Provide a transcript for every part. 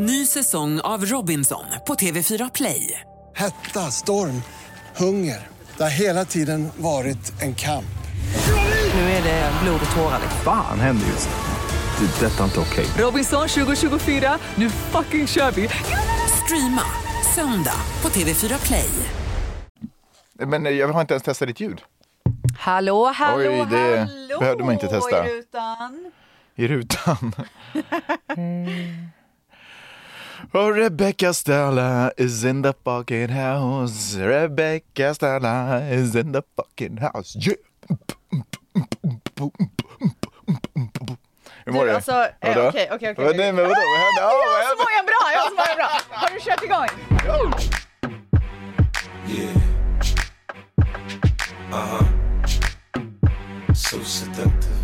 Ny säsong av Robinson på TV4 Play. Hetta, storm, hunger. Det har hela tiden varit en kamp. Nu är det blod och tårar. Fan händer just nu. Det. är Detta är inte okej. Robinson 2024, nu fucking kör vi! Streama söndag på TV4 Play. Men eh, jag har inte ens testat ditt ljud. Hallå, hallå, Oj, det hallå behövde man inte testa. i rutan. I rutan. Och Rebecca Stella is in the fucking house. Rebecca Stella is in the fucking house. Yeah. Hur mår Du, alltså, eh, okej, okej, okej. Nej, men vadå? Vad hände? Vad Jag har så många bra, jag har så många bra. Har du kört igång? So seductive.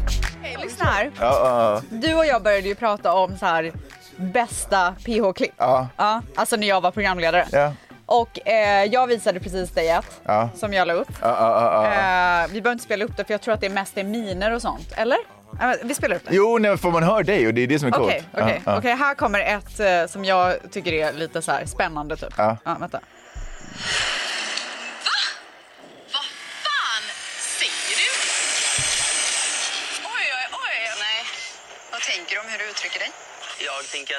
Lyssna här. Ja, Du och jag började ju prata om så här bästa PH-klipp. ja. Ja, alltså när jag var programledare. Ja. Och eh, jag visade precis dig ett Ja. som jag la upp. Eh, vi behöver inte spela upp det för jag tror att det mest är miner och sånt. Eller? Vi spelar upp det. Jo, nej, för man hör dig och det är det som är coolt. Okej, okej, Ja, ja. okej. Här kommer ett eh, som jag tycker är lite så spännande typ. Ja. vänta.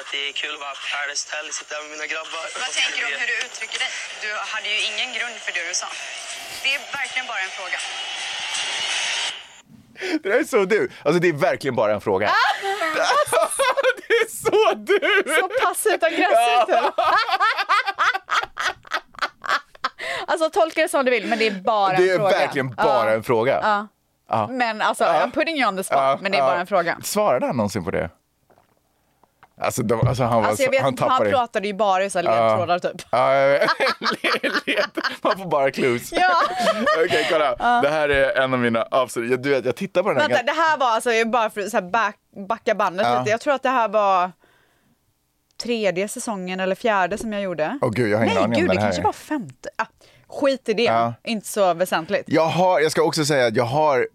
Att det är kul att vara Paradise Hotel, sitta där med mina grabbar. Vad tänker du om hur du uttrycker dig? Du hade ju ingen grund för det du sa. Det är verkligen bara en fråga. Det där är så du. Alltså det är verkligen bara en fråga. det är så du! Så passivt aggressivt typ. Alltså tolka det som du vill men det är bara Det en fråga. är verkligen bara Ja. en fråga. Ja. Ja. Men alltså, I'm putting you on the spot, Ja, men det är ja. bara en fråga. Svarade han någonsin på det? Alltså, de, alltså han var Alltså vet han inte, han tappade pratade ju bara i så ledtrådar typ. Jag vet. Led- Man får bara clues. Ja. Okej, kolla. Det här är en av mina absolut... Jag, du vet, jag tittar på den här. Vänta, det här var alltså bara för att back, backa bandet lite. Jag tror att det här var tredje säsongen eller fjärde som jag gjorde. Åh gud, jag har ingen Nej aning om gud, det här kanske är. var femte. Ah, skit i det, Ja. inte så väsentligt. Jag, har, jag ska också säga att jag har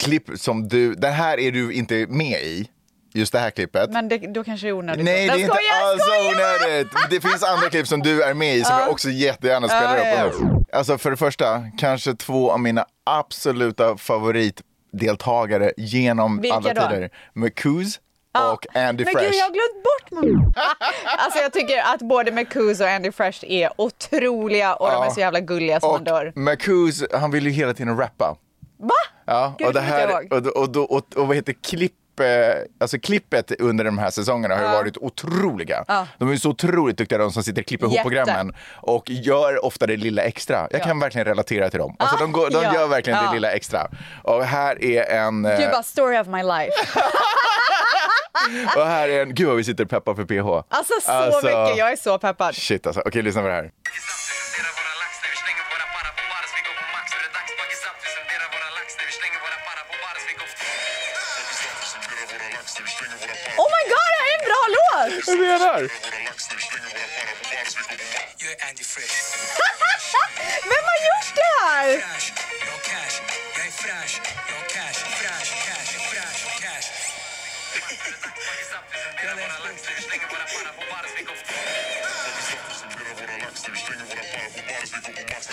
klipp som du... Den här är du inte med i. Just det här klippet. Men det, då kanske det är onödigt. Nej, det är inte alls onödigt. Det finns andra klipp som du är med i som jag också jättegärna spelar Ja, ja, upp. Alltså för det första, kanske två av mina absoluta favoritdeltagare genom Vilka alla då? tider. McCoos och Andy Men Fresh. gud, jag har glömt bort mig. Alltså jag tycker att både McCoos och Andy Fresh är otroliga och de är så jävla gulliga som man dör. Och McCoos, han vill ju hela tiden rappa. Va? Ja, Gud, och, det här, och, och, och, och vad heter klipp? Eh, Alltså klippet under de här säsongerna har ju varit otroliga. De är så otroligt duktiga de som sitter och klipper ihop Jätte. programmen och gör ofta det lilla extra. Jag kan verkligen relatera till dem. Alltså de, går, de ja. gör verkligen Ja. det lilla extra. Och här är en... eh, Du bara story of my life. Och här är en... Gud vad vi sitter och peppar för PH. Alltså så mycket, jag är så peppad. Shit alltså. Okej, lyssna på det här. Menar? Jag är Andy Fresh. Vem har gjort det här? Fräsch, jag har cash. Jag är fräsch, jag har cash. Fräsch, cash, fräsch, cash.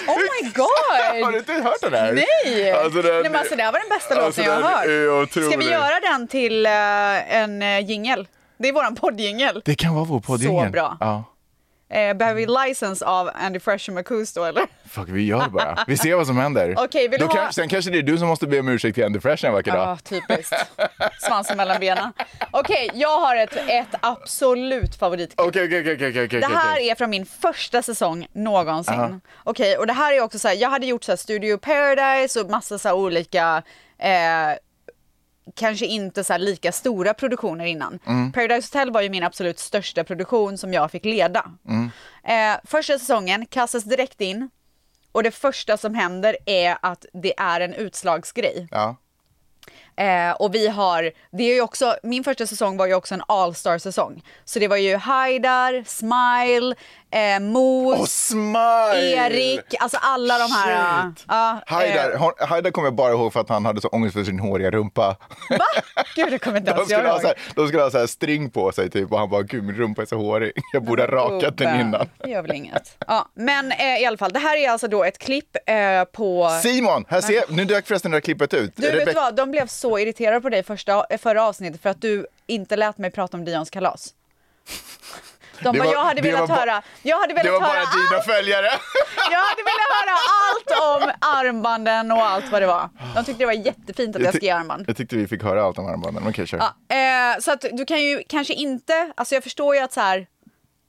Oh my god! Har du inte hört den här? Nej! Alltså, den- Nej men alltså det här var den bästa Alltså, låten jag har hört. Ska vi göra den till uh, en uh, jingel? Det är våran poddjingel. Det kan vara vår poddjingel. Så bra. Ja. Eh, behöver vi license av Andy Fresh och McCoos då eller? Fuck, vi gör det bara. Vi ser vad som händer. Okej, vill Då ha- kanske, sen kanske det är du som måste be om ursäkt till Andy Fresh en vacker dag. Ja, typiskt. Svansen mellan benen. Okej, jag har ett, ett absolut favoritklipp. Okej, okej, okej, okej, okej. Det här okej. är från min första säsong någonsin. Okej, och det här är också så här, jag hade gjort så här Studio Paradise och massa så här olika eh, kanske inte så här lika stora produktioner innan. Paradise Hotel var ju min absolut största produktion som jag fick leda. Eh, första säsongen kastas direkt in och det första som händer är att det är en utslagsgrej. Ja. Eh, och vi har, det är ju också, min första säsong var ju också en all-star säsong. Så det var ju Haidar, Smile, eh, Och Smile! Erik, alltså alla de här. Shit. ja, Haidar, eh, kommer jag bara ihåg för att han hade så ångest för sin håriga rumpa. va? Gud, det kommer inte ens jag ihåg. här, de skulle ha så här string på sig typ och han bara gud min rumpa är så hårig. Jag borde ha rakat den innan. Det gör väl inget. Ja, men eh, i alla fall, det här är alltså då ett klipp eh, på... Simon, här ser, nu dök förresten det här klippet ut. Du vet Rebecca- du vad, de blev så irriterade på dig första, eh, förra avsnittet för att du inte lät mig prata om Dions kalas. De Det bara, var- jag hade velat var höra, jag hade velat Det var bara höra dina allt, följare. jag hade velat höra allt om armbanden och allt vad det var. De tyckte det var jättefint att jag ska ge armband. jag tyckte vi fick höra allt om armbanden. Okej, kör. Ja, eh, så att du kan ju kanske inte, alltså jag förstår ju att så här,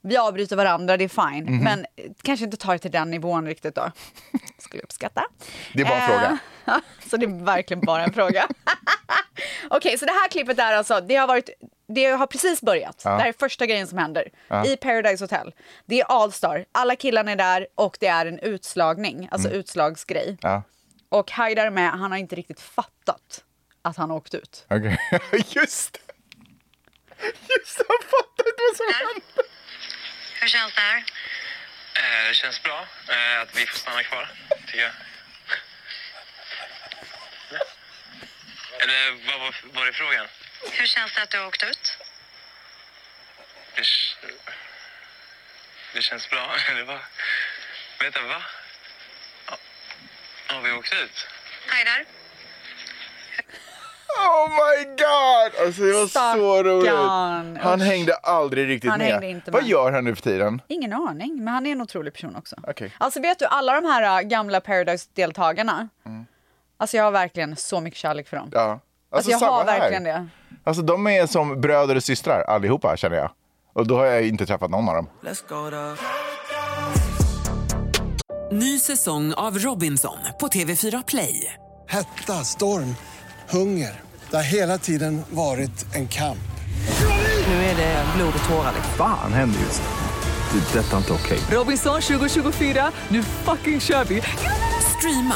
vi avbryter varandra, det är fine, Mhm. men eh, kanske inte tar det till den nivån riktigt då. Skulle jag uppskatta. Det är bara en fråga. Så det är verkligen bara en fråga. Okej, så det här klippet är alltså, det har varit, det har precis börjat. Det här är första grejen som händer i Paradise Hotel. Det är Allstar, alla killarna är där och det är en utslagning, alltså utslagsgrej. Mm. Ja, Och Haidar är med, han har inte riktigt fattat att han har åkt ut. okej. Just det. Just det, han fattade inte vad som hände. Hur känns det här? Eh, det känns bra eh, att vi får stanna kvar, tycker jag. Eller vad var, var är frågan? Hur känns det att du har åkt ut? Det, det känns bra. Det var... Vänta, va? Ja, Har vi åkt ut? Haidar? Oh my god! Alltså det var så roligt. Han Usch. hängde aldrig riktigt Han med. hängde inte Vad med. gör han nu för tiden? Ingen aning, men han är en otrolig person också. Okej. Alltså vet du, alla de här äh, gamla Paradise-deltagarna, alltså jag har verkligen så mycket kärlek för dem. Ja. Alltså, jag samma har här. verkligen det. Alltså de är som bröder och systrar allihopa känner jag. Och då har jag inte träffat någon av dem. Ny säsong av Robinson på TV4 Play. Hetta, storm, hunger. Det har hela tiden varit en kamp. Nu är det blod och tårar. liksom. Fan händer just det. Det är detta inte okej. Robinson 2024, nu fucking kör vi! Streama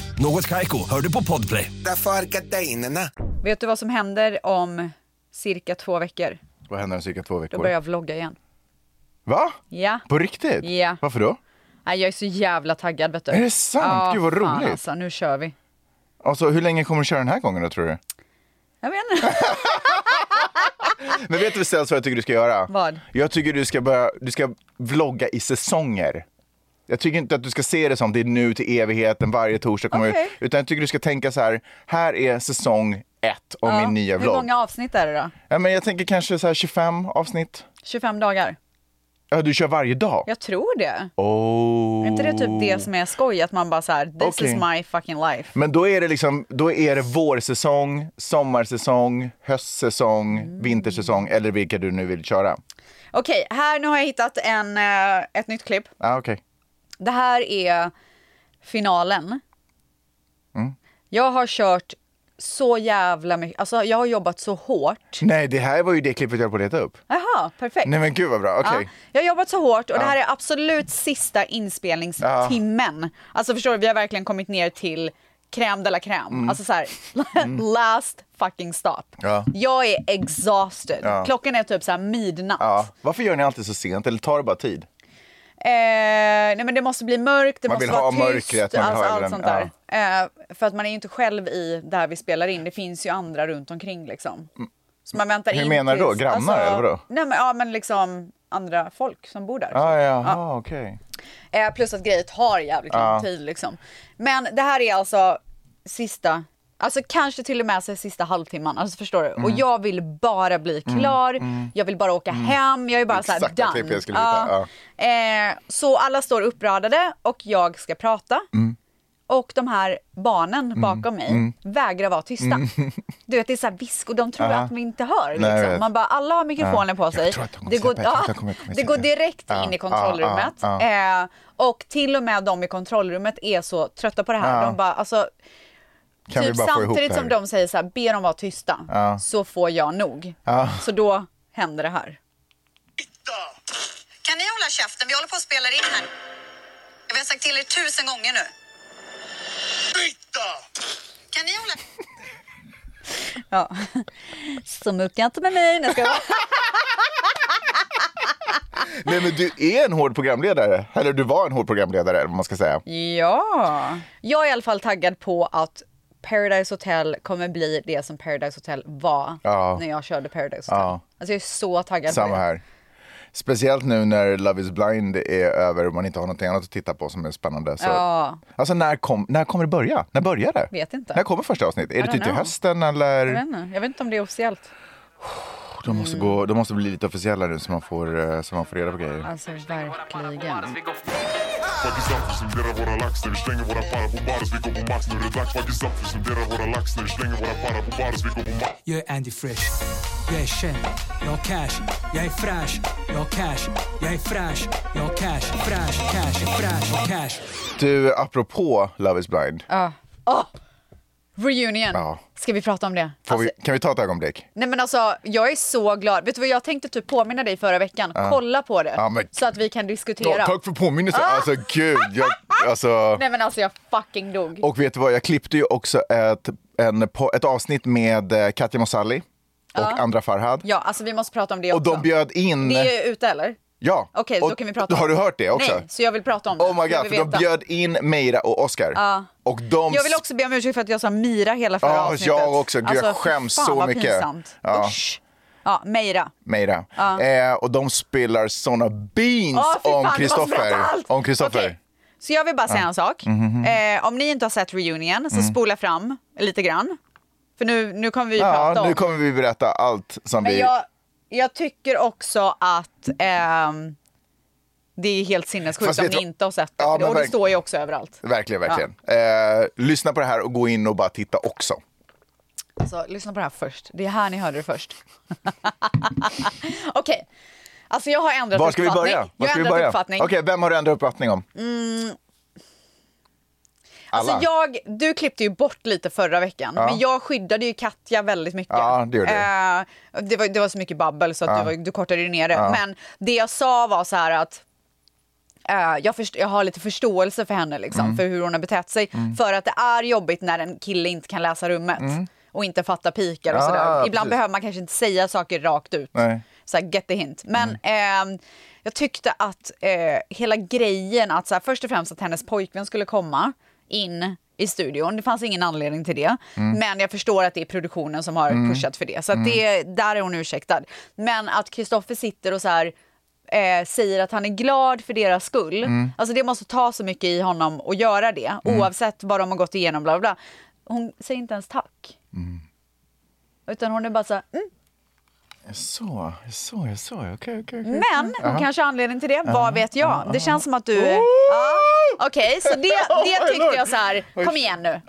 Något Kaiko, hör du på Podplay. Därför. Vet du vad som händer om cirka två veckor? Vad händer om cirka två Då veckor? börjar jag vlogga igen. Va? Ja. På riktigt? Ja. Varför då? Nej, jag är så jävla taggad vet du. Är det sant? Gud, vad fan, roligt. Alltså, nu kör vi. Alltså hur länge kommer du köra den här gången då tror du? Jag vet inte. Men vet du vad jag tycker du ska göra? Vad? Jag tycker du ska börja, du ska vlogga i säsonger. Jag tycker inte att du ska se det som det är nu till evigheten, varje torsdag kommer Okej. ut. Utan jag tycker du ska tänka så här, här är säsong ett om min nya Hur vlogg. många avsnitt är det då? Ja, men jag tänker kanske så här 25 avsnitt. 25 dagar? Ja, du kör varje dag? Jag tror det. Oh. Är inte det typ det som är skoj? Att man bara så här, this Okej. is my fucking life. Men då är det liksom, då är det vårsäsong, sommarsäsong, höstsäsong, Mm. vintersäsong eller vilka du nu vill köra. Okej, här nu har jag hittat en, eh, ett nytt klipp. Ah, okej. Det här är finalen. Mm. Jag har kört så jävla mycket, alltså jag har jobbat så hårt. Nej, det här var ju det klippet jag höll på att leta upp. Jaha, perfekt. Nej men gud vad bra, okej. Ja, jag har jobbat så hårt och det här är absolut sista inspelningstimmen. Alltså förstår du, vi har verkligen kommit ner till crème de la crème. Mm. Alltså så här, last fucking stop. Ja. Jag är exhausted. Ja. Klockan är typ så här midnatt. Ja. Varför gör ni alltid så sent eller tar det bara tid? Eh, nej men det måste bli mörkt, det Man måste vara tyst, mörkret, man vill alltså ha allt sånt där. Eh, för att man är ju inte själv i där vi spelar in, det finns ju andra runt omkring liksom. Så man väntar Hur in menar du då? Grannar, eller vadå? Nej men, ja men liksom andra folk som bor där. Ah, jaha, okej. Eh, plus att grejer tar jävligt lång Ja. tid liksom. Men det här är alltså sista, alltså kanske till och med så sista halvtimman, alltså förstår du? Mm. Och jag vill bara bli klar, jag vill bara åka hem, jag är bara så här Exakt done. jag skulle hitta, Ja. Eh, så alla står uppradade och jag ska prata. Mm. Och de här barnen Mm. bakom mig vägrar vara tysta. Du vet, det är så här visk och de tror Ja. att vi inte hör. Nej, Liksom. vet. Man bara, alla har mikrofonen Ja. på Jag sig. de Det går, ja, de det går direkt Ja, in i kontrollrummet. Eh, och till och med de i kontrollrummet är så trötta på det här. De bara, alltså, Kan typ vi bara få ihop samtidigt det här? som de säger så här, be dem vara tysta, Ja. så får jag nog. Ja. Så då händer det här. Kan ni hålla käften? Vi håller på att spela in här. Vi har sagt till er tusen gånger nu. Kan ni hålla... Ja. Så mucka inte med mig. Ska. Nej men du är en hård programledare. Eller du var en hård programledare eller vad man ska säga. Ja. Jag är i alla fall taggad på att Paradise Hotel kommer bli det som Paradise Hotel var Ja. när jag körde Paradise Hotel. Ja. Alltså jag är så taggad Samma på det. här. Speciellt nu när Love is blind är över och man inte har något annat att titta på som är spännande. Så... Ja. Alltså när, kom, när kommer det börja? När börjar det? Vet inte. När kommer första avsnittet? Är det typ till hösten eller? Jag vet, inte. jag vet inte om det är officiellt. De måste, gå, de måste bli lite officiella nu så man får, eh, så man får reda på grejer. Alltså verkligen. Fuck up, vi spenderar våra lax när vi slänger våra para på bars Vi går på max, nu är det dags Fuck up, vi spenderar våra lax när vi slänger våra para på bars Vi går på max Jag är Andy Fresh. Jag är känd. Jag har cash. Jag är fräsch. Jag har cash. Jag är fräsch. Jag har cash. Fräsch, cash, fräsch cash. Du, apropå Love is blind. Ja. Åh! Reunion. Ja. Ska vi prata om det? Alltså, vi, kan vi ta ett ögonblick? Nej men alltså, jag är så glad. Vet du vad jag tänkte typ påminna dig förra veckan? Ja. Kolla på det. Men- Så att vi kan diskutera. Ja, tack för påminnelsen. Ah! Alltså gud. Jag, alltså... Nej men alltså jag fucking dog. Och vet du vad, jag klippte ju också ett, en, ett avsnitt med eh, Katja Mossalli och Ja. Andra Farhad. Ja, alltså vi måste prata om det Och också. de bjöd in... Det är ute eller? Ja. Okej, då Och kan vi prata om Har det. du hört det också? Nej, så jag vill prata om det. Oh my god, för de bjöd in Meira och Oscar. Och de... Jag vill också be om ursäkt för att jag sa Mira hela förra Ja, avsnittet. jag också. Gud, jag Alltså, skäms fan, så mycket. Pinsamt. Ja. Usch. Ja, Meira. Meira. Ja. Eh, och de spelar såna beans fan, om Kristoffer. Om Kristoffer. Okej. Så jag vill bara säga Ja. en sak. Mhm. Eh, om ni inte har sett reunion så Mm. spola fram lite grann. För nu, nu kommer vi Ja, prata om... nu kommer vi berätta allt som Men vi... jag, jag tycker också att ehm, det är helt sinnessjukt om ni inte har sett det. Ja, det och det står ju också överallt. Verkligen, verkligen. Eh, lyssna på det här och gå in och bara titta också. Alltså, lyssna på det här först. Det är här ni hörde det först. Okej. Alltså jag har ändrat Var ska vi uppfattning. börja? Var ska vi börja? Okej, vem har du ändrat uppfattning om? Mm, Alla? Alltså jag, du klippte ju bort lite förra veckan, Ja. men jag skyddade ju Katja väldigt mycket. Ja, det gjorde Eh, det, var, det var så mycket babbel så att Ja. du, var, du kortade ner det. Ja. Men det jag sa var så här att jag, först, jag har lite förståelse för henne, liksom, Mm. för hur hon har betett sig. Mm. För att det är jobbigt när en kille inte kan läsa rummet Mm. och inte fatta pikar och Ja, sådär. Ibland precis. behöver man kanske inte säga saker rakt ut. Nej. Så här, get the hint. Men ehm, jag tyckte att eh, hela grejen, att så här, först och främst att hennes pojkvän skulle komma in i studion. Det fanns ingen anledning till det. Mm. Men jag förstår att det är produktionen som har Mm. pushat för det. Så Mm. det, där är hon ursäktad. Men att Kristoffer sitter och så här, eh, säger att han är glad för deras skull. Mm. Alltså det måste ta så mycket i honom att göra det. Mm. Oavsett vad de har gått igenom. Bla bla. Hon säger inte ens tack. Utan hon är bara så här, mm. Så, så, så, okej, okej. okej. Men hon Aha. kanske anledning till det, vad vet jag? Ja, Det ja. känns som att du... Ja, Okej, så det, det tyckte jag så här, kom igen nu.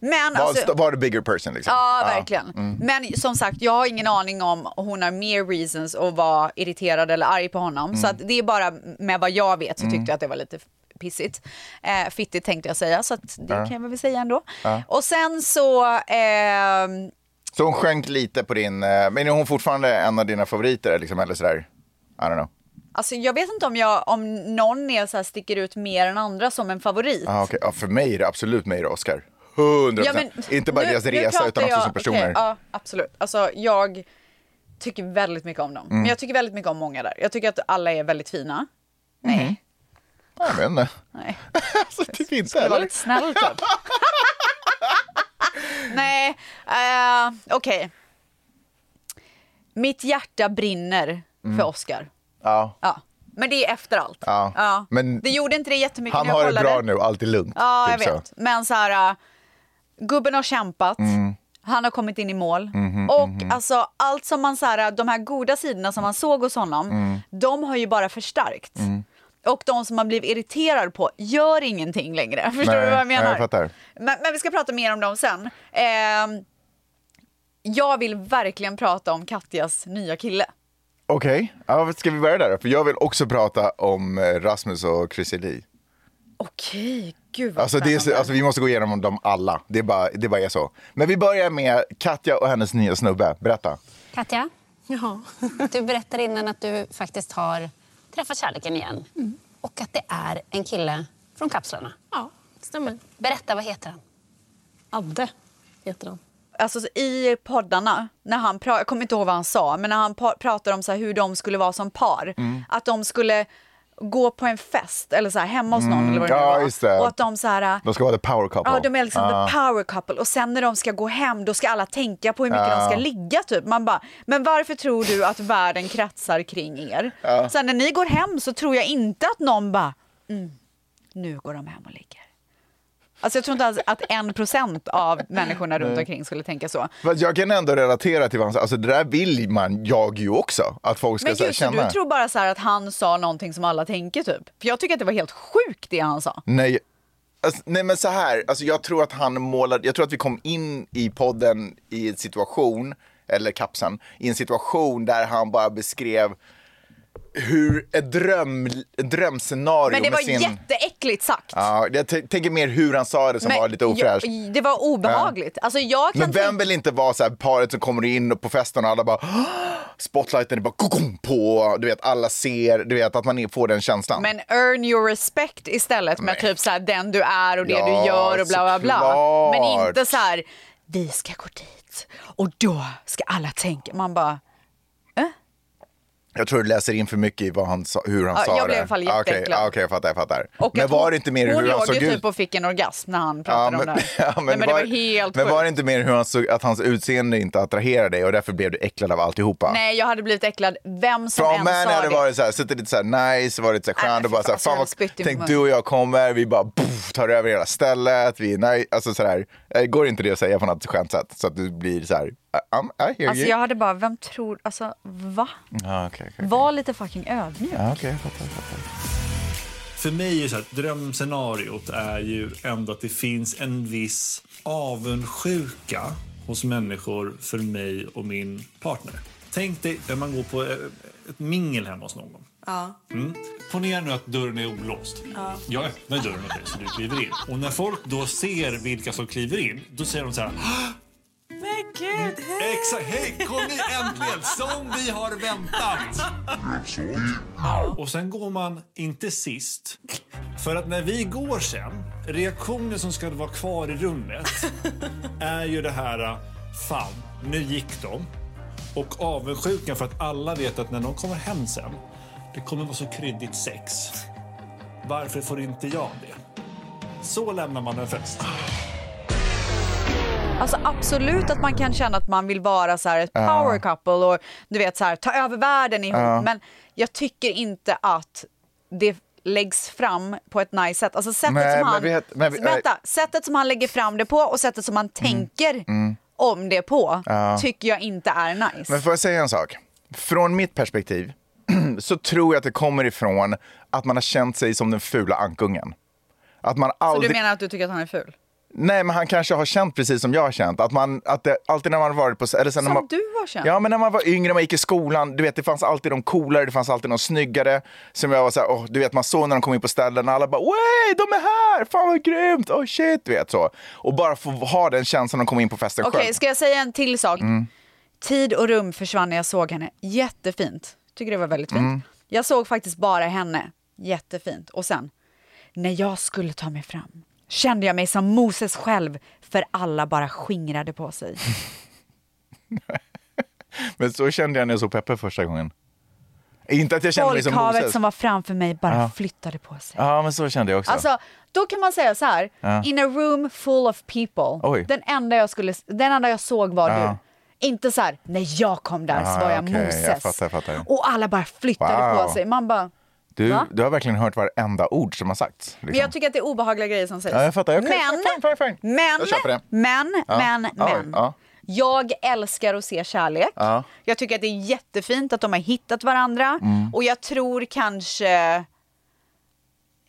Men var, alltså- var the bigger person liksom. Ja, verkligen. Mm. Men som sagt, jag har ingen aning om hon har mer reasons att vara irriterad eller arg på honom. Så att det är bara med vad jag vet så tyckte Mm. jag att det var lite pissigt. Eh, fittigt tänkte jag säga, så att det kan jag väl säga ändå. Och sen så... ehm, Så hon sjönk lite på din, eh, men är hon fortfarande en av dina favoriter liksom, eller sådär? I don't know. Alltså jag vet inte om, jag, om någon är så här, sticker ut mer än andra som en favorit. Ah, okay. ja, för mig är det absolut mig och Oscar. 100 Ja, men Inte bara nu- deras resa utan också jag- som personer. okej, ja, absolut. Alltså, jag tycker väldigt mycket om dem. Mm. Men jag tycker väldigt mycket om många där. Jag tycker att alla är väldigt fina. Nej. Jag vet inte. Nej. alltså, typ inte Skulle vara eller? lite snäll typ. Nej, uh, okej. Mitt hjärta brinner Mm. för Oscar. Ja. Ja. Men det är efter allt. Ja. Ja. Men Det gjorde inte det jättemycket han när jag har det bra nu, allt är lugnt. Ja, typ jag vet. Så. Men så här, äh, gubben har kämpat. Mm. Han har kommit in i mål. Mhm, och mhm. alltså allt som man så här, de här goda sidorna som man såg hos honom, Mm. de har ju bara förstärkts. Och de som man blir irriterad på gör ingenting längre. Förstår Nej, du vad jag nej, menar? jag fattar. Men, men vi ska prata mer om dem sen. Ehm, jag vill verkligen prata om Katjas nya kille. Okej, ja, ska vi börja där? För jag vill också prata om eh, Rasmus och Chrissy Lee. Okej, gud vad Alltså, det är, alltså vi måste gå igenom dem alla. Det är, bara, det bara är så. Men vi börjar med Katja och hennes nya snubbe. Berätta. Katja, du berättade innan att du faktiskt har träffat kärleken igen. Och att det är en kille från kapslarna. Ja, stämmer. Berätta, vad heter han? Adde heter han. Alltså i poddarna, när han pra- jag kommer inte ihåg vad han sa, men när han pa- pratar om så här hur de skulle vara som par. Mm. Att de skulle gå på en fest eller så här hemma hos någon Mm, eller vad det nu ja, var. just det. Och att de så här, De ska vara the power couple. Ja, de är liksom Ja. the power couple. Och sen när de ska gå hem, då ska alla tänka på hur mycket Ja. de ska ligga. Typ. Man bara, men varför tror du att världen kretsar kring er? Ja. Sen när ni går hem så tror jag inte att någon bara, mm, nu går de hem och ligger. Alltså jag tror inte alls att en procent av människorna runt omkring skulle tänka så. Fast jag kan ändå relatera till vad han sa. Alltså det där vill man, jag ju också. Att folk ska Men så här, känna. du tror bara så här att han sa någonting som alla tänker typ? För jag tycker att det var helt sjukt det han sa. Nej, alltså, nej men så här, alltså, jag tror att han målade, jag tror att vi kom in i podden i en situation, eller kapsen, i en situation där han bara beskrev hur ett, dröm, ett drömscenario Men det med var sin... jätteäckligt sagt. Ja, jag tänker mer hur han sa det som Men var lite ofräscht. jag- Det var obehagligt. Alltså jag kan Men vem vill inte vara så här paret som kommer in på festen och alla bara spotlighten är bara kokom på, du vet alla ser, du vet att man får den känslan. Men earn your respect istället med typ så här den du är och det Ja, du gör och bla bla bla. Men inte så här vi ska gå dit och då ska alla tänka. Man bara Jag tror du läser in för mycket i vad han sa, hur han Ja, sa jag blev det. i alla fall Ah, Okej, jätteäcklad. ah, okej, jag fattar, jag fattar. och men var hon, det inte mer hon hur han låg såg ju ut? typ och fick en orgasm när han pratade men, om det här. ja, men, Nej, men det var var, helt men var det inte mer hur han såg, att hans utseende inte attraherade dig och därför blev du äcklad av alltihopa? Nej, jag hade blivit äcklad vem som än sa hade det. varit så här, suttit lite så här nice, varit så här skönt och bara så här, fan, vad, tänk du och jag kommer, vi bara puff, tar över hela stället, vi är nice, alltså så där. Eh, Går inte det att säga på något skönt sätt så att du blir så här, I'm, I hear Alltså you. jag hade bara, vem tror, alltså va? Ja, okej, okej. Var lite fucking ödmjuk. Ja, okej, jag fattar, jag fattar. För mig är så här, drömscenariot är ju ändå att det finns en viss avundsjuka hos människor för mig och min partner. Tänk dig när man går på eh, ett mingel hemma hos någon. Ja. Mm. Ponera nu att dörren är olåst. Ja. Jag öppnar dörren åt dig så du kliver in. Och när folk då ser vilka som kliver in, då säger de så här "Ah, gud, hej! Exakt, hej kom ni äntligen som vi har väntat! Och sen går man inte sist. För att när vi går sen, reaktionen som ska vara kvar i rummet är ju det här, fan, nu gick de. Och avundsjukan för att alla vet att när de kommer hem sen, det kommer vara så kryddigt sex. Varför får inte jag det? Så lämnar man en fest. Alltså absolut att man kan känna att man vill vara så här ett power couple och du vet så här ta över världen ihop. Men jag tycker inte att det läggs fram på ett nice sätt. Alltså sättet Nej, som han, vi vi- vänta, sättet som han lägger fram det på och sättet som han tänker mm. om det på Ja. tycker jag inte är nice. Men får jag säga en sak? Från mitt perspektiv så tror jag att det kommer ifrån att man har känt sig som den fula ankungen. Att man Så aldrig... du menar att du tycker att han är ful? Nej, men han kanske har känt precis som jag har känt. Att man, att det, alltid när man varit på... Eller sen när Som man, du har känt? Ja, men när man var yngre, man gick i skolan, du vet, det fanns alltid de coolare, det fanns alltid de snyggare. Som jag var så här, åh, du vet, man såg när de kom in på ställen och alla bara, wey, de är här, fan vad grymt, oh shit, vet så. Och bara få ha den känslan när de kom in på festen Okej, ska jag säga en till sak? Mm. Tid och rum försvann när jag såg henne. Jättefint. Tycker det var väldigt fint. Mm. Jag såg faktiskt bara henne. Jättefint. Och sen, när jag skulle ta mig fram kände jag mig som Moses själv för alla bara skingrade på sig. Men så kände jag när jag såg Peppe första gången. Inte att jag kände mig som Moses. som var framför mig bara Ja. flyttade på sig. Ja, men så kände jag också. Alltså, då kan man säga så här, Ja. in a room full of people, Oj. den enda, jag skulle, den enda jag såg var Ja. du. Inte så här, när jag kom där så Ja, var jag okej, Moses. jag fattar, jag fattar. Och alla bara flyttade Wow. på sig. Man bara, du, Va? du har verkligen hört varenda ord som har sagts. Liksom. men jag tycker att det är obehagliga grejer som sägs. Ja, jag fattar. Okej, men, men, Jag köper det. men, Ja. men, men. ja. Jag älskar att se kärlek. Ja. Jag tycker att det är jättefint att de har hittat varandra. Mm. Och jag tror kanske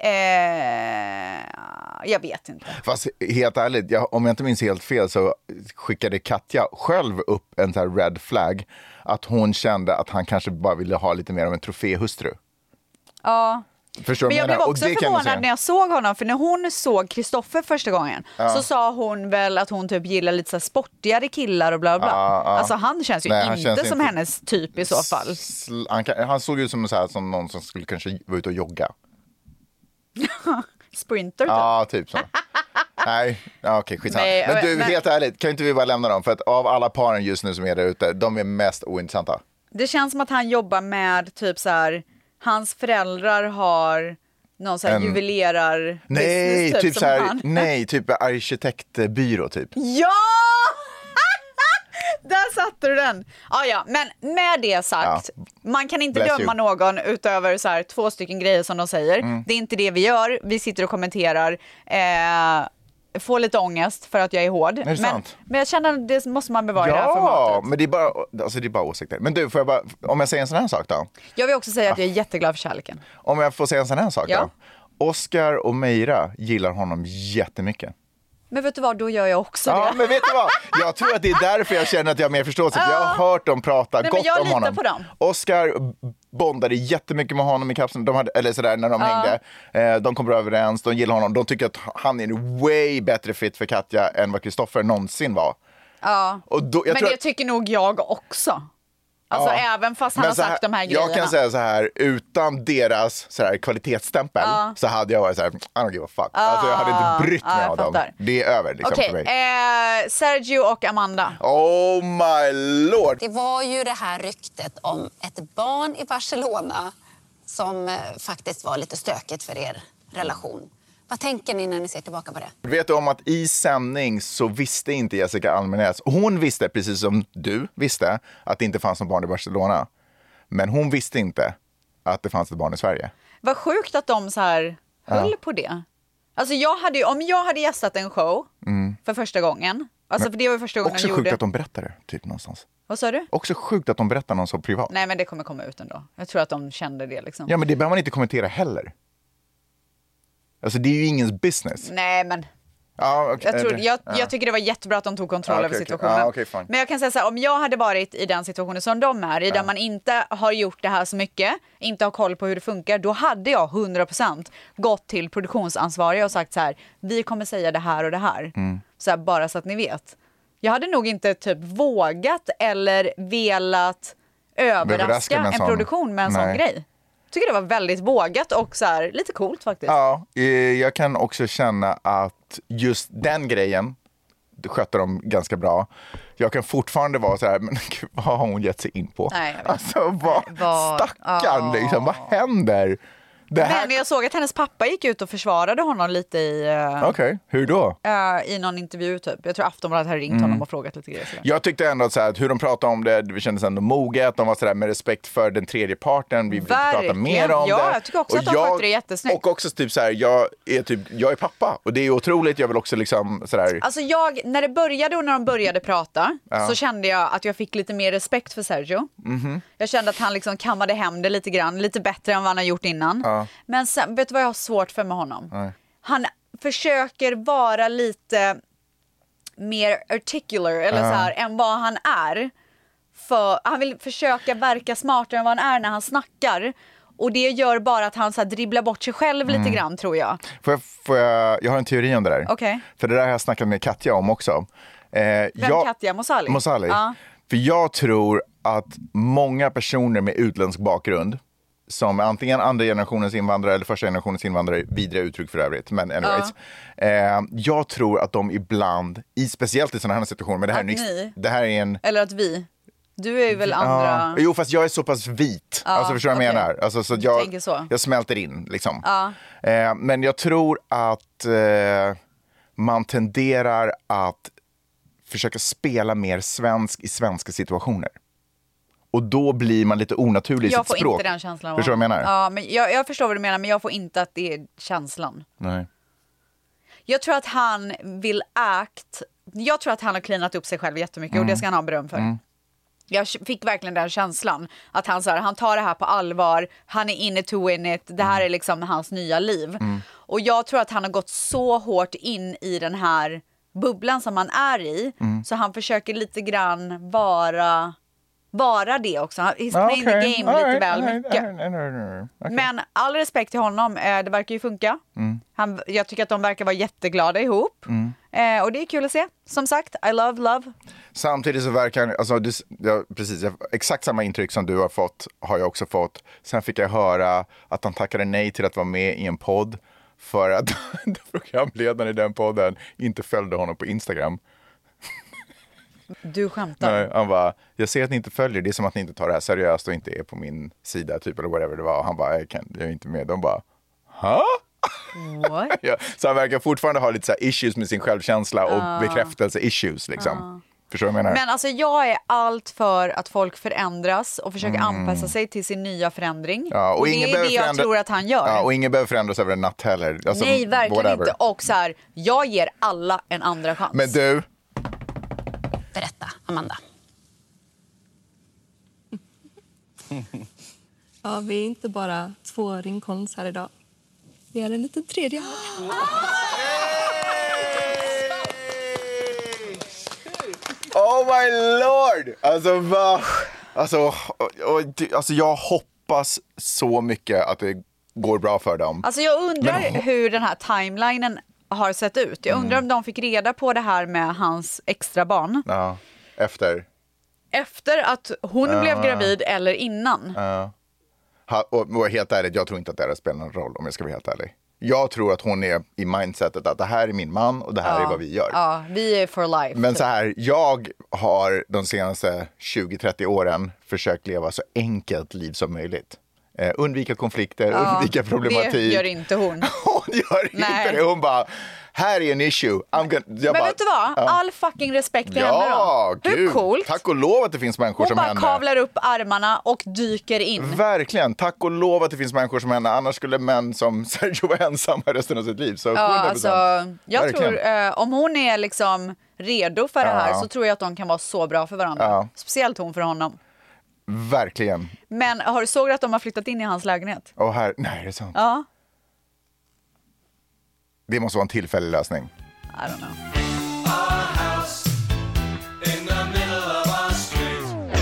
Eh, jag vet inte. Fast helt ärligt, jag, om jag inte minns helt fel så skickade Katja själv upp en sån här red flag. Att hon kände att han kanske bara ville ha lite mer av en troféhustru. Ja. Förstår Men jag blev också kan jag förvånad när jag såg honom, för när hon såg Kristoffer första gången Ja. så sa hon väl att hon typ gillar lite så sportigare killar och bla bla. Ja, ja. Alltså han känns ju Nej, inte känns som inte- hennes typ i så fall. Han, kan, han såg ut som, så här, som någon som skulle kanske vara ute och jogga. Sprinter typ. Ja, typ så. Nej, okej, skitsamma. Nej, men du, men- helt ärligt, kan inte vi bara lämna dem? För att av alla paren just nu som är där ute, de är mest ointressanta. Det känns som att han jobbar med typ så här, hans föräldrar har någon så här En- juvelerar Nej, typ som så här, han. nej, typ arkitektbyrå typ. Ja! Där satte du den! Ja, ja, men med det sagt, man kan inte Bless döma you. någon utöver så här, två stycken grejer som de säger. Mm. Det är inte det vi gör. Vi sitter och kommenterar. Eh, får lite ångest för att jag är hård. det men, sant? men jag känner att det måste man bevara i det här Ja, formatet. men det är, bara, alltså det är bara åsikter. Men du, får jag bara, om jag säger en sån här sak då? Jag vill också säga att jag är jätteglad för kärleken. Om jag får säga en sån här sak Ja. då? Oscar och Meira gillar honom jättemycket. Men vet du vad, då gör jag också Ja, det. men vet du vad? Jag tror att det är därför jag känner att jag har mer förståelse. För jag har hört dem prata Nej, gott om honom. på dem. Oscar bondade jättemycket med honom i kapseln, de hade, eller sådär när de Ja. hängde. Eh, de kom bra överens, de gillar honom. De tycker att han är en way bättre fit för Katja än vad Kristoffer någonsin var. Ja. Då, jag men det att- tycker nog jag också. Alltså Ja. även fast han Men har så sagt de här grejerna. Jag kan säga så här, utan deras så här, kvalitetsstämpel Ja. så hade jag varit så här, I don't give a fuck. Alltså, jag hade inte brytt mig Ja, av dem. Det är över liksom Okej, för mig. eh, Sergio och Amanda. Oh my lord! Det var ju det här ryktet om ett barn i Barcelona som eh, faktiskt var lite stökigt för er relation. Vad tänker ni när ni ser tillbaka på det? Vet du om att i sändning så visste inte Jessica Almenäs, hon visste precis som du visste att det inte fanns någon barn i Barcelona. Men hon visste inte att det fanns ett barn i Sverige. Vad sjukt att de så här höll Ja. på det. Alltså jag hade, om jag hade gästat en show Mm. för första gången, alltså Men för det var första gången Också jag sjukt gjorde... att de berättar det, typ någonstans. Vad sa du? Också sjukt att de berättar någon så privat. Nej men det kommer komma ut ändå. Jag tror att de kände det liksom. Ja, men det behöver man inte kommentera heller. Alltså det är ju ingens business. Nej men Ja, okej, jag, tror, jag, ja. jag tycker det var jättebra att de tog kontroll Ja, över okej, okej. situationen. Fine. Men jag kan säga så här, om jag hade varit i den situationen som de är i, där man inte har gjort det här så mycket, inte har koll på hur det funkar, då hade jag 100% gått till produktionsansvariga och sagt så här, vi kommer säga det här och det här. Mm. Så här, bara så att ni vet. Jag hade nog inte typ vågat eller velat Överraska överraska en sån- produktion med en sån Nej. grej. Tycker det var väldigt vågat och så här, lite coolt faktiskt. Ja, eh, jag kan också känna att just den grejen skötte de ganska bra. Jag kan fortfarande vara så här, men gud, vad har hon gett sig in på? Nej, Alltså, vad, vad- stackarn Ja. liksom, vad händer? Här... Men jag såg att hennes pappa gick ut och försvarade honom lite i, eh, Okej, hur då? eh, i någon intervju typ. Jag tror Aftonbladet hade ringt Mm. honom och frågat lite grejer. sådär. Jag tyckte ändå att, så här, att hur de pratade om det, det kändes ändå moget. De var så där med respekt för den tredje parten. Vi vill prata mer om Ja, det. jag tycker också Och att de skötte det jättesnyggt. Och också typ så här, jag är, typ, jag är pappa och det är otroligt. Jag vill också liksom så där, Alltså jag, när det började och när de började prata Ja. så kände jag att jag fick lite mer respekt för Sergio. mhm. Jag kände att han liksom kammade hem det lite grann, lite bättre än vad han har gjort innan. Ja. Men sen, vet du vad jag har svårt för med honom? Nej. Han försöker vara lite mer articular eller Ja. så här, än vad han är. För, han vill försöka verka smartare än vad han är när han snackar. Och det gör bara att han så här, dribblar bort sig själv lite Mm. grann tror jag. Får jag, får jag, jag har en teori om det där. Okej. För det där har jag snackat med Katja om också. Eh, Vem Katja Mosali? Mosali. Ja. För jag tror att många personer med utländsk bakgrund som antingen andra generationens invandrare eller första generationens invandrare, vidare uttryck för övrigt, men anyways. Eh, jag tror att de ibland, i, speciellt i sådana här situationer, men det här, är, det här är en Eller att vi. Du är ju väl andra... Ja, jo, fast jag är så pass vit. Ja, alltså, förstår du vad jag menar? Alltså, så jag, så. jag smälter in. Liksom. Ja. Eh, men jag tror att eh, man tenderar att försöka spela mer svensk i svenska situationer. Och då blir man lite onaturlig i Jag sitt får språk. inte den känslan. Förstår du vad jag menar? Ja, men jag, jag förstår vad du menar, men jag får inte att det är känslan. Nej. Jag tror att han vill act. Jag tror att han har cleanat upp sig själv jättemycket och det ska han ha beröm för. Mm. Jag fick verkligen den känslan att han, så här, han tar det här på allvar, han är inne to win it, det här är liksom hans nya liv. Mm. Och jag tror att han har gått så hårt in i den här bubblan som han är i, Mm. så han försöker lite grann vara, vara det också. He's Ah, playing the okej. game All lite right, väl right, mycket. right. Okej. Men all respekt till honom, eh, det verkar ju funka. Mm. Han, jag tycker att de verkar vara jätteglada ihop. Mm. Eh, och det är kul att se. Som sagt, I love love. Samtidigt så verkar han, alltså, det, ja, precis, jag, exakt samma intryck som du har fått har jag också fått. Sen fick jag höra att han tackade nej till att vara med i en podd för att programledaren i den podden inte följde honom på Instagram. Du skämtar. Nej, han bara, jag ser att ni inte följer, det är som att ni inte tar det här seriöst och inte är på min sida typ eller whatever det var. Och han bara, jag, kan, jag är inte med. De bara, ha? What? Ja, så han verkar fortfarande ha lite så issues med sin självkänsla och Ah. bekräftelse-issues liksom. Förstår du vad jag menar? Men alltså jag är allt för att folk förändras och försöker Mm. anpassa sig till sin nya förändring. Ja, och, det ingen är behöver det jag förändra- tror att han gör. Ja, och ingen behöver förändras över en natt heller. Alltså, Nej, verkligen whatever. inte. Och så här, jag ger alla en andra chans. Men du, Berätta, Amanda. Ja, vi är inte bara två ringkons här idag. Vi är en liten tredje oh my lord! Alltså va? Alltså, och, och, alltså jag hoppas så mycket att det går bra för dem. Alltså jag undrar Men- hur den här timelinen har sett ut. Jag undrar Mm. om de fick reda på det här med hans extra barn Ja, efter. efter att hon Ja. blev gravid eller innan. Ja. Ha, och, och helt ärligt, jag tror inte att det här spelar någon roll om jag ska vara helt ärlig. Jag tror att hon är i mindsetet att det här är min man och det här är vad vi gör. Ja, vi är for life. Men så här, jag har de senaste 20-30 åren försökt leva så enkelt liv som möjligt. Eh, undvika konflikter, Ja, undvika problematik. Det gör inte hon. Hon gör Nej. inte det. Hon bara, här är en issue. I'm gonna, Men bara, vet du vad? All fucking respekt till henne Ja, då. Hur coolt? Tack och lov att det finns människor Hon som bara henne. kavlar upp armarna och dyker in. Verkligen, tack och lov att det finns människor som henne. Annars skulle män som Sergio vara ensamma resten av sitt liv. Så 100%. Ja, alltså, jag Verkligen. tror, eh, om hon är liksom redo för det här Ja. så tror jag att de kan vara så bra för varandra. Ja. Speciellt hon för honom. Verkligen. Men har du såg att de har flyttat in i hans lägenhet? Här, nej är det sant? Ja, Det måste vara en tillfällig lösning. I don't know.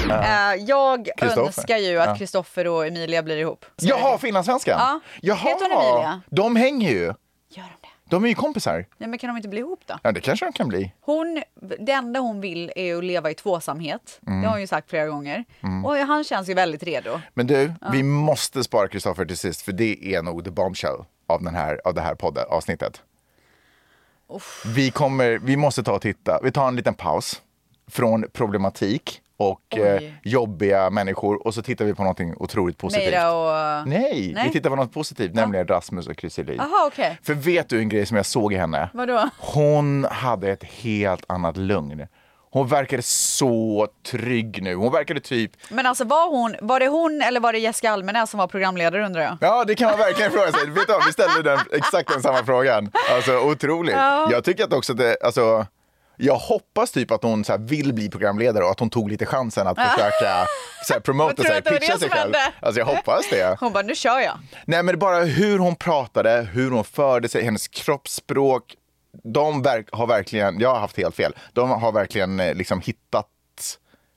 Ja. Eh, jag önskar ju att Ja. Kristoffer och Emilia blir ihop. Jaha, finlandssvenskan? Ja. Jaha, Heter hon Emilia? de hänger ju. Gör de det? De är ju kompisar. Nej, men kan de inte bli ihop då? Ja, det kanske de kan bli. Hon, det enda hon vill är att leva i tvåsamhet. Mm. Det har hon ju sagt flera gånger. Mm. Och han känns ju väldigt redo. Men du, vi måste spara Kristoffer till sist, för det är nog the bombshell av, den här, av det här podden, avsnittet. Vi, kommer, vi måste ta och titta. Vi tar en liten paus från problematik och eh, jobbiga människor och så tittar vi på någonting otroligt positivt. Meira och... Nej, vi tittar på något positivt, nämligen Rasmus och Jaha, okej. För vet du en grej som jag såg i henne? Vadå? Hon hade ett helt annat lugn. Hon verkade så trygg nu. Hon verkade typ Men alltså var, hon, var det hon eller var det Jessica Almenäs som var programledare undrar jag? Ja, det kan man verkligen fråga sig. Vet du vad, vi ställde den, exakt den samma frågan. Alltså otroligt. Ja. Jag tycker att också att det, alltså, jag hoppas typ att hon så vill bli programledare och att hon tog lite chansen att försöka så här, promota sig, pitcha sig själv. hände. Alltså jag hoppas det. Hon bara, nu kör jag. Nej men bara hur hon pratade, hur hon förde sig, hennes kroppsspråk. De verk, har verkligen, jag har haft helt fel, de har verkligen eh, liksom hittat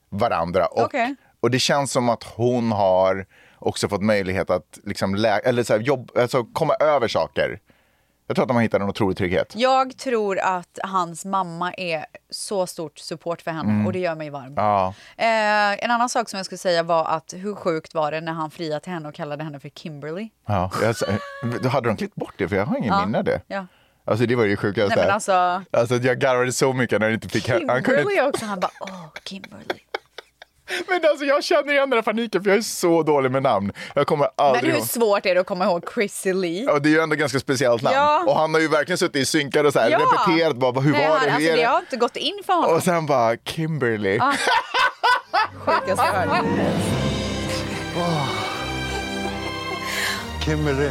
varandra. Och, Okej. och det känns som att hon har också fått möjlighet att liksom lä- eller så här, jobb, alltså komma över saker. Jag tror att de har hittat en otrolig trygghet. Jag tror att hans mamma är så stort support för henne Mm. och det gör mig varm. Ja. Eh, en annan sak som jag skulle säga var att hur sjukt var det när han friade till henne och kallade henne för Kimberly? Ja, jag, då hade de klippt bort det? För jag har ingen Ja. minne av det. Ja. Alltså det var ju sjukaste. Nej men alltså, Alltså jag garvade så mycket när jag inte fick... Han kunde, Kimberly också, han bara åh Kimberly. men alltså jag känner igen den här paniken för jag är så dålig med namn. Jag kommer Men aldrig hur ihåg. svårt är det att komma ihåg Chrissy Lee? Ja, det är ju ändå ganska speciellt namn. Ja. Och han har ju verkligen suttit i synkar och så här, Ja. repeterat bara, hur Nej, var han, det, hur alltså, är det det? har inte gått in för honom. Och sen bara Kimberly. Ah. Sjukaste jag hört. Kimberly.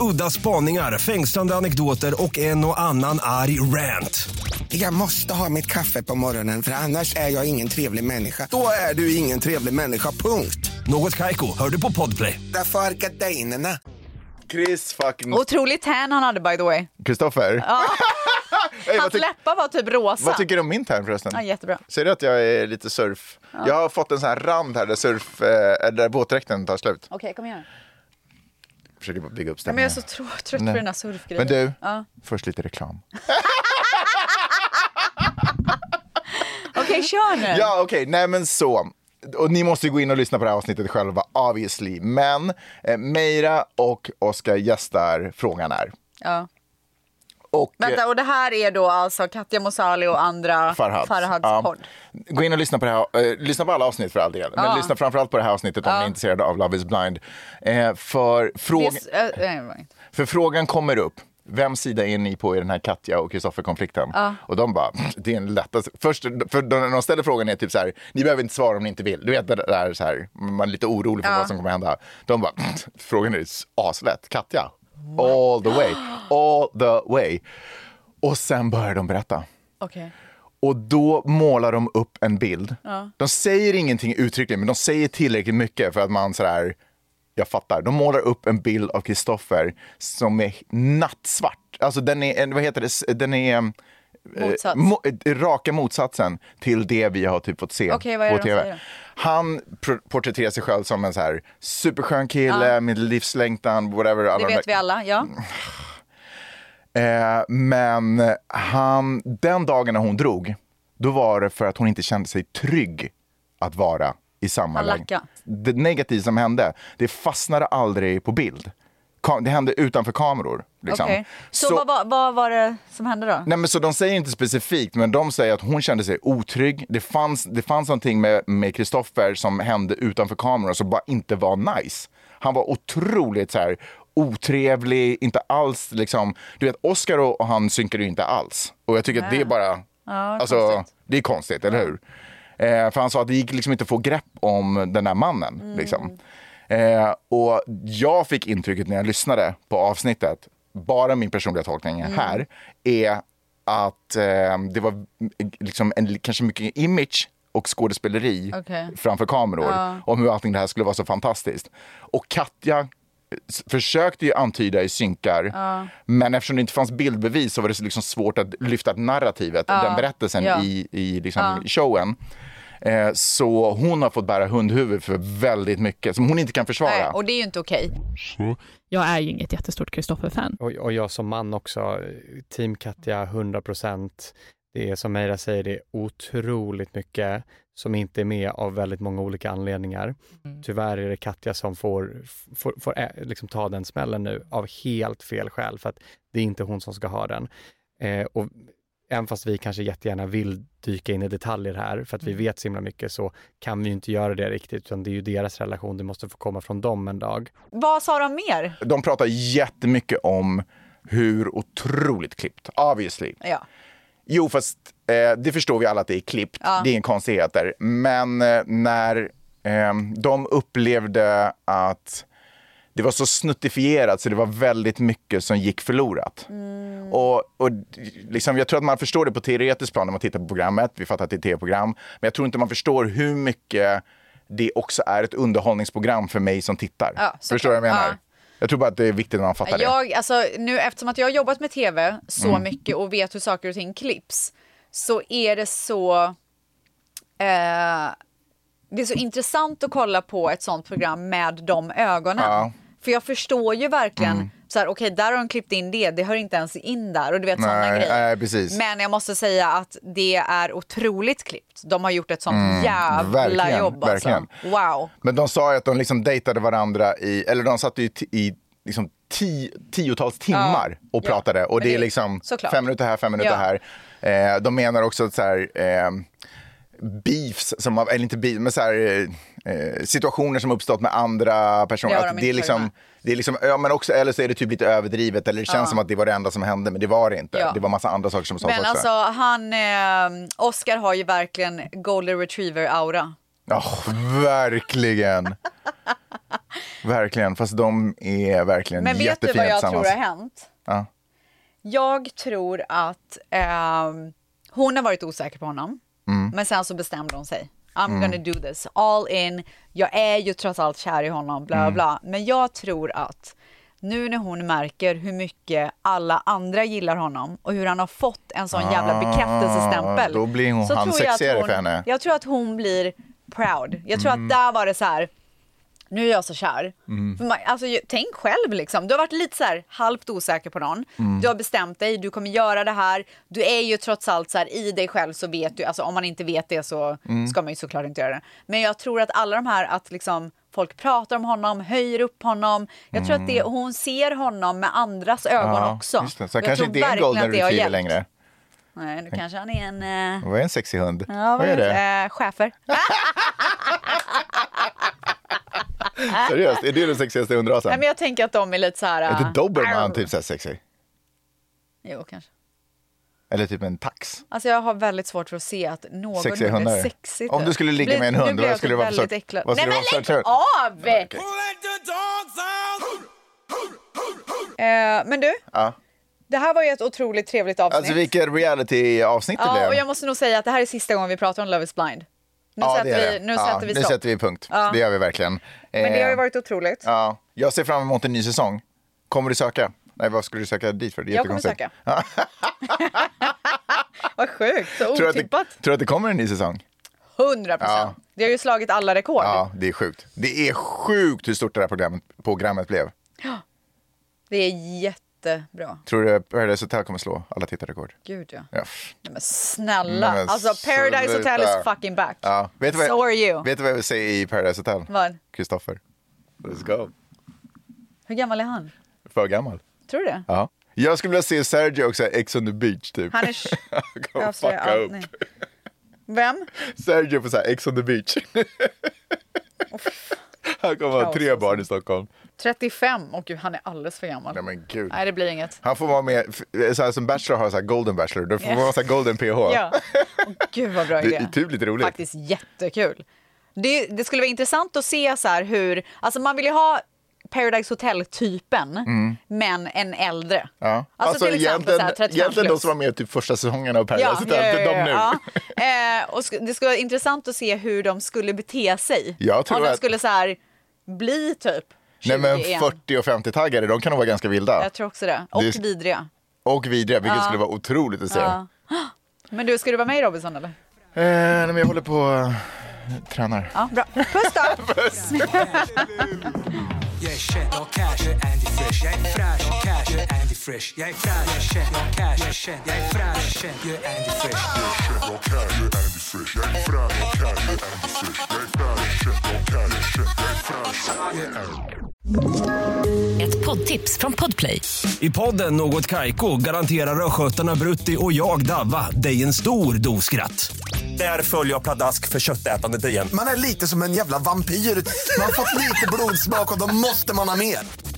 Udda spaningar, fängslande anekdoter och en och annan arg rant. Jag måste ha mitt kaffe på morgonen för annars är jag ingen trevlig människa. Då är du ingen trevlig människa, punkt. Något Kaiko, hör du på Podplay. Därför är gardinerna. Chris fucking... Otroligt tan han hade by the way. Kristoffer? Ja. Hey, vad, Hans läppar var typ rosa. vad tycker du om min tärn förresten? Ja, jättebra. Ser du att jag är lite surf? Jag har fått en sån här rand här där, surf, eh, där våtdräkten tar slut. Okej, kom igen. Försöker bara bygga upp Ja, men jag är stämningen. så trå- trött Nej. på den här surfgrejen. Men du, Ja. först lite reklam. Okej, kör nu. Ja, okej, nej men så. Och ni måste gå in och lyssna på det här avsnittet själva, obviously. Men eh, Meira och Oskar gästar Frågan är. Ja. Och, eh, Vänta, och det här är då alltså Katja Mosali och andra Farhads. Farhads Ja. podd? Gå in och lyssna på det här, eh, lyssna på alla avsnitt för all del. Men Ja. lyssna framförallt på det här avsnittet om Ja. ni är intresserade av Love is blind. Eh, för, fråg- Det är s- nej, det var inte. för frågan kommer upp. Vem sida är ni på i den här Katja och Kristoffer-konflikten? Ja. Och de bara, det är en lättaste. Först, för när de ställer frågan är typ så här, ni behöver inte svara om ni inte vill. Du vet det där så här, man är lite orolig för Ja. vad som kommer hända. De bara, frågan är aslätt. Katja, all the way, all the way. Och sen börjar de berätta. Okej. Och då målar de upp en bild. Ja. De säger ingenting uttryckligen, men de säger tillräckligt mycket för att man sådär, jag fattar. De målar upp en bild av Kristoffer som är nattsvart. Alltså den är, vad heter det, den är eh, Motsats. mo, eh, raka motsatsen till det vi har typ fått se Okej, vad är det på de tv. säger då? Han porträtterar sig själv som en så här superskön kille Ja. med livslängtan, whatever. alla Det de vet vi alla, ja. Eh, men han, den dagen när hon drog, då var det för att hon inte kände sig trygg att vara i samma läge. Det negativa som hände, det fastnade aldrig på bild. Det hände utanför kameror. Liksom. Okej. Så, Vad, vad, vad var det som hände då? Nej, men så de säger inte specifikt, men de säger att hon kände sig otrygg. Det fanns, det fanns någonting med Kristoffer som hände utanför kameran som bara inte var nice. Han var otroligt så här, otrevlig, inte alls liksom. Du vet, Oscar och, han synkade ju inte alls. Och jag tycker att det är bara, Ja, alltså, konstigt. det är konstigt, eller hur? Eh, för han sa att det gick liksom inte att få grepp om den där mannen. Mm. Liksom. Eh, och jag fick intrycket när jag lyssnade på avsnittet, bara min personliga tolkning Mm. här, är att eh, det var liksom en, kanske mycket image och skådespeleri Okej. framför kameror Ja. om hur allting det här skulle vara så fantastiskt. Och Katja försökte ju antyda i synkar, Ja. men eftersom det inte fanns bildbevis så var det liksom svårt att lyfta narrativet, Ja. den berättelsen i, i liksom showen. Eh, så hon har fått bära hundhuvud för väldigt mycket som hon inte kan försvara. Nej, och det är ju inte okej. Jag är ju inget jättestort Kristoffer-fan. Och, och jag som man också, team Katja 100 procent. Det är som Meira säger, det är otroligt mycket som inte är med av väldigt många olika anledningar. Tyvärr är det Katja som får, får, får ä- liksom ta den smällen nu av helt fel skäl, för att det är inte hon som ska ha den. Eh, och även fast vi kanske jättegärna vill dyka in i detaljer här, för att vi vet så himla mycket, så kan vi ju inte göra det riktigt, utan det är ju deras relation, det måste få komma från dem en dag. Vad sa de mer? De pratar jättemycket om hur otroligt klippt, obviously. Ja. Jo, fast eh, det förstår vi alla att det är klippt. Ja. Det är inga konstigheter. Men eh, när eh, de upplevde att det var så snuttifierat så det var väldigt mycket som gick förlorat. Mm. Och, och liksom, jag tror att man förstår det på teoretiskt plan när man tittar på programmet. Vi fattar att det är ett tv-program. Men jag tror inte man förstår hur mycket det också är ett underhållningsprogram för mig som tittar. Ja, förstår du vad jag menar? Ja. Jag tror bara att det är viktigt att man fattar det. Jag, alltså, nu, eftersom att jag har jobbat med tv så Mm. mycket och vet hur saker och ting klipps så är det så... Eh, det är så intressant att kolla på ett sånt program med de ögonen. Ja. För jag förstår ju verkligen, Mm. så här, okej där har de klippt in det, det hör inte ens in där och du vet sådana grejer. nej. Men jag måste säga att det är otroligt klippt. De har gjort ett sånt Mm, jävla verkligen, jobb alltså. verkligen. Wow. Men de sa ju att de liksom dejtade varandra i, eller de satt ju i, liksom ti, tiotals timmar och Ja. pratade. Och Men det är det- liksom såklart. fem minuter här, fem minuter Ja. här. Eh, de menar också att så här, eh, beefs, som eller inte beef, men så här, eh, situationer som uppstått med andra personer. Ja, de att det är liksom, det är liksom, ja, men också, eller så är det typ lite överdrivet eller det känns Ja. som att det var det enda som hände men det var det inte. Ja. Det var massa andra saker som sades Men också. alltså han, eh, Oscar har ju verkligen golden retriever-aura. Ja, verkligen. verkligen, fast de är verkligen Men vet du jättefina vad jag tror tillsammans. har hänt? Ja. Jag tror att ehm, hon har varit osäker på honom, Mm. men sen så bestämde hon sig. I'm Mm. gonna do this, all in. Jag är ju trots allt kär i honom, bla Mm. bla. Men jag tror att nu när hon märker hur mycket alla andra gillar honom och hur han har fått en sån jävla Ah, bekräftelsestämpel. då blir hon- så han tror jag att hon- för henne. Jag tror att hon blir proud. Jag tror Mm. att där var det så här, nu är jag så kär. Mm. Man, alltså, tänk själv liksom. Du har varit lite så här halvt osäker på någon. Mm. Du har bestämt dig, du kommer göra det här. Du är ju trots allt så här i dig själv så vet du, alltså om man inte vet det så Mm. ska man ju såklart inte göra det. Men jag tror att alla de här att liksom folk pratar om honom, höjer upp honom. Jag tror att det, hon ser honom med andras ögon Mm. Ja, också. Just det. Så jag kanske inte är en golden retriever längre. Nej, nu kanske han är en... eh, Vad är en sexig hund? Ja, vad är det? Eh, chefer. Seriöst, är det den sexigaste hundrasen? Nej, men jag tänker att de är lite så här... Är inte dobermann arr. typ så här sexig? Jo, kanske. Eller typ en tax? Alltså jag har väldigt svårt för att se att någon Sexiga hund är sexigt. Om du skulle ligga med en hund, vad skulle typ det vara för väldigt sort? äcklad. Vad Nej men lägg av! Eh, men du, Ja. det här var ju ett otroligt trevligt avsnitt. Alltså vilket reality-avsnitt det ja, blev. och jag måste nog säga att det här är sista gången vi pratar om Love is blind. Nu ja, sätter vi, nu ja, sätter vi Nu stopp. sätter vi punkt. Ja. Det gör vi verkligen. Men det har ju Eh, varit otroligt. Ja, jag ser fram emot en ny säsong. Kommer du söka? Nej, vad skulle du söka dit för? Det är Jag kommer söka. Vad sjukt, så Tror du att det, otippat. att det kommer en ny säsong? 100 procent. Ja. Det har ju slagit alla rekord. Ja, det är sjukt. Det är sjukt hur stort det här programmet, programmet blev. Det är jättebra. Tror du Paradise Hotel kommer slå alla tittarrekord? Gud ja. Ja. Nej, men snälla. Nej, men alltså Paradise sluta. Hotel is fucking back. Ja. Vet, du vad, So are you. vet du vad jag vill säga i Paradise Hotel? Vad? Kristoffer. Let's go. Hur gammal är han? För gammal. Tror du det? Ja. Jag skulle vilja se Sergio också, Ex on the beach typ. Han är... Avslöjar fucka upp. nu. Vem? Sergio på så här, Ex on the beach. Han kommer ha tre alltså. barn i Stockholm. 35? Och gud, han är alldeles för gammal. Nej men gud. Nej, det blir inget. Han får vara med, f- så här, som Bachelor har så här Golden Bachelor, då får man vara så här Golden PH. Ja. Gud vad bra Det idé. är typ lite roligt. Faktiskt jättekul. Det, det skulle vara intressant att se så här hur, alltså man vill ju ha Paradise Hotel-typen, Mm. men en äldre. Ja. Alltså, till exempel egentligen, så här 35 egentligen de som var med typ första säsongen av Paradise Hotel, det är de nu. ja. Eh, och det skulle vara intressant att se hur de skulle bete sig. Jag tror Om de att- skulle så här bli typ 20 Nej men igen. 40 och 50-taggare, de kan nog vara ganska vilda. Jag tror också det. Och Det vidriga. Och vidriga, vilket Ja. skulle vara otroligt att se. Ja. Men du, ska du vara med i Robinson eller? Eh, nej, men jag håller på och tränar. Ja, bra. Puss då! Jag är känd, jag har cash, jag är Andy Fresh Jag är fräsch, jag har cash, jag är Andy Fresh Jag är fräsch, jag är känd, jag har cash, jag är känd Jag är fräsch, jag är känd, jag är Andy Fresh Jag är känd, jag har cash, jag är Andy Fresh. Jag är jag har cash, Fresh. Jag är jag har cash, jag är känd, jag är fräsch, Ett poddtips från Podplay. I podden Något Kaiko garanterar östgötarna Brutti och jag, Davva, dig en stor dos skratt. Där följer jag pladask för köttätandet igen. Man är lite som en jävla vampyr. Man har fått lite blodsmak och då måste man ha mer.